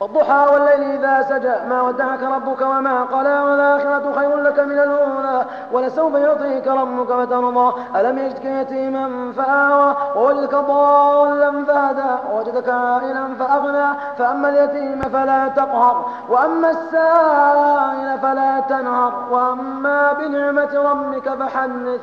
والضحى والليل إذا سجى. ما ودعك ربك وما قلى والآخرة خير لك من الأولى. ولسوف يعطيك ربك فترضى ألم يجدك يتيما فآوى. ووجدك ضالا فهدى. ووجدك عائلا فأغنى. فأما اليتيم فلا تقهر. وأما السائل فلا تنهر. وأما بنعمة ربك فحدث